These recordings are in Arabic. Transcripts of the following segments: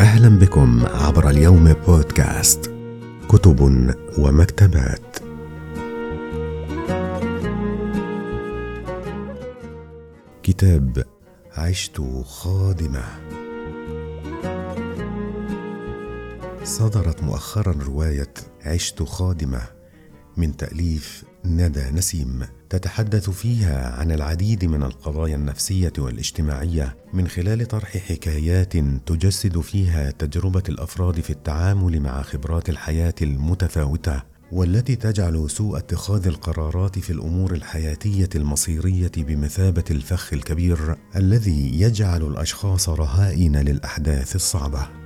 أهلا بكم عبر اليوم بودكاست كتب ومكتبات. كتاب عشت خادمة. صدرت مؤخرا رواية عشت خادمة. من تأليف ندى نسيم تتحدث فيها عن العديد من القضايا النفسية والاجتماعية من خلال طرح حكايات تجسد فيها تجربة الأفراد في التعامل مع خبرات الحياة المتفاوتة والتي تجعل سوء اتخاذ القرارات في الأمور الحياتية المصيرية بمثابة الفخ الكبير الذي يجعل الأشخاص رهائن للأحداث الصعبة.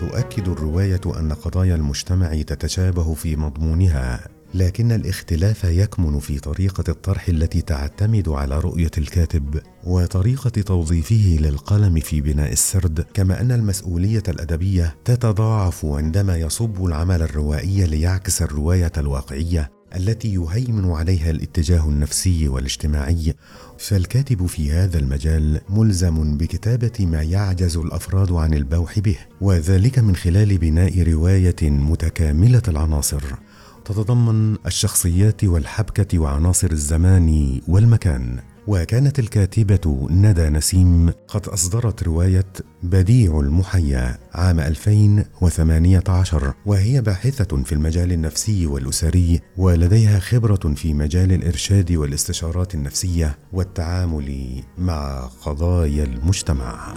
تؤكد الرواية أن قضايا المجتمع تتشابه في مضمونها لكن الاختلاف يكمن في طريقة الطرح التي تعتمد على رؤية الكاتب وطريقة توظيفه للقلم في بناء السرد كما أن المسؤولية الأدبية تتضاعف عندما يصب العمل الروائي ليعكس الرواية الواقعية. التي يهيمن عليها الاتجاه النفسي والاجتماعي. فالكاتب في هذا المجال ملزم بكتابة ما يعجز الأفراد عن البوح به وذلك من خلال بناء رواية متكاملة العناصر. تتضمن الشخصيات والحبكة وعناصر الزمان والمكان. وكانت الكاتبة ندى نسيم قد أصدرت رواية بديع المحيا عام 2018 وهي باحثة في المجال النفسي والأسري ولديها خبرة في مجال الإرشاد والاستشارات النفسية والتعامل مع قضايا المجتمع.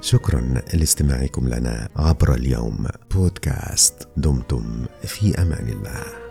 شكرا لاستماعكم لنا عبر اليوم بودكاست دمتم في أمان الله